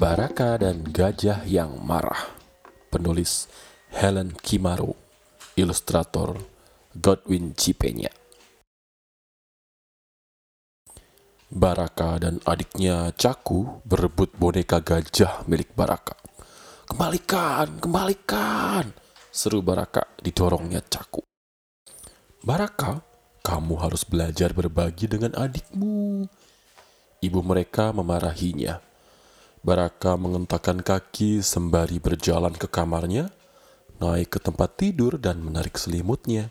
Baraka dan Gajah yang Marah Penulis Helen Kimaro Ilustrator Godwin Cipenya Baraka dan adiknya Caku berebut boneka gajah milik Baraka. Kembalikan, kembalikan, seru Baraka didorongnya Caku. Baraka, kamu harus belajar berbagi dengan adikmu. Ibu mereka memarahinya. Baraka mengentakkan kaki sembari berjalan ke kamarnya, naik ke tempat tidur dan menarik selimutnya.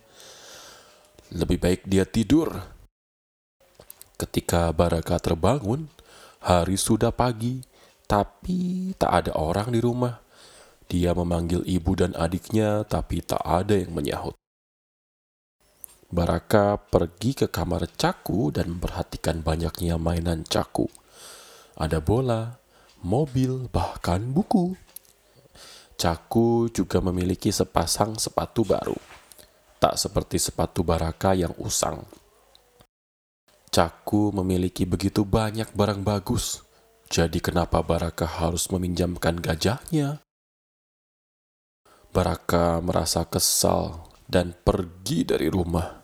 Lebih baik dia tidur, Ketika Baraka terbangun, hari sudah pagi, tapi tak ada orang di rumah. Dia memanggil ibu dan adiknya, tapi tak ada yang menyahut. Baraka pergi ke kamar Caku dan memperhatikan banyaknya mainan Caku. Ada bola, mobil, bahkan buku. Caku juga memiliki sepasang sepatu baru. Tak seperti sepatu Baraka yang usang. Caku memiliki begitu banyak barang bagus. Jadi kenapa Baraka harus meminjamkan gajahnya? Baraka merasa kesal dan pergi dari rumah.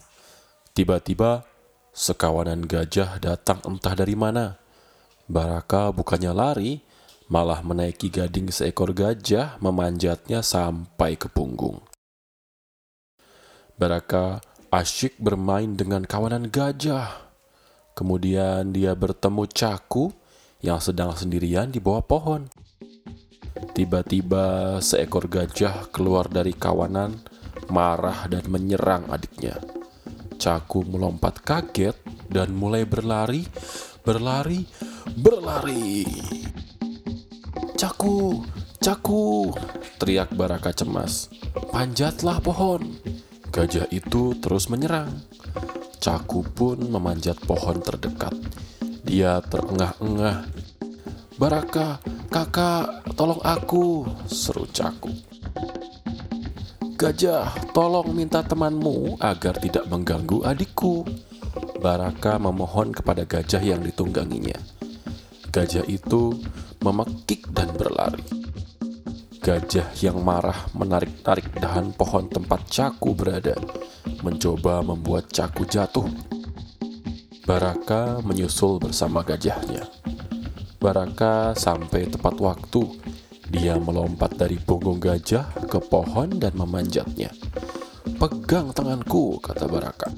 Tiba-tiba, sekawanan gajah datang entah dari mana. Baraka bukannya lari, malah menaiki gading seekor gajah memanjatnya sampai ke punggung. Baraka asyik bermain dengan kawanan gajah Kemudian dia bertemu Caku yang sedang sendirian di bawah pohon. Tiba-tiba seekor gajah keluar dari kawanan, marah dan menyerang adiknya. Caku melompat kaget dan mulai berlari, berlari, berlari. Caku, Caku, teriak Baraka cemas. Panjatlah pohon. Gajah itu terus menyerang. Caku pun memanjat pohon terdekat. Dia terengah-engah. Baraka, kakak, tolong aku, seru Caku. Gajah, tolong minta temanmu agar tidak mengganggu adikku. Baraka memohon kepada gajah yang ditungganginya. Gajah itu memekik dan berlari. Gajah yang marah menarik-tarik dahan pohon tempat Caku berada mencoba membuat Caku jatuh. Baraka menyusul bersama gajahnya. Baraka sampai tepat waktu. Dia melompat dari punggung gajah ke pohon dan memanjatnya. Pegang tanganku, kata Baraka.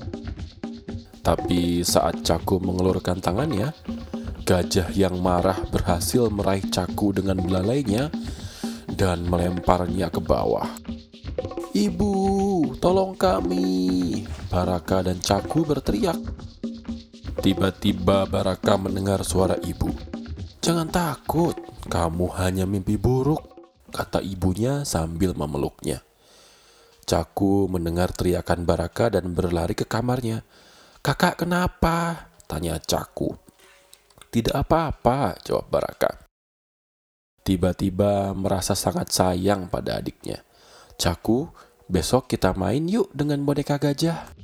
Tapi saat Caku mengelurkan tangannya, gajah yang marah berhasil meraih Caku dengan belalainya dan melemparnya ke bawah. Ibu, tolong kami! Baraka dan Caku berteriak. Tiba-tiba Baraka mendengar suara ibu. Jangan takut, kamu hanya mimpi buruk, kata ibunya sambil memeluknya. Caku mendengar teriakan Baraka dan berlari ke kamarnya. Kakak kenapa? Tanya Caku. Tidak apa-apa, jawab Baraka. Tiba-tiba merasa sangat sayang pada adiknya. Caku Besok kita main yuk dengan boneka gajah.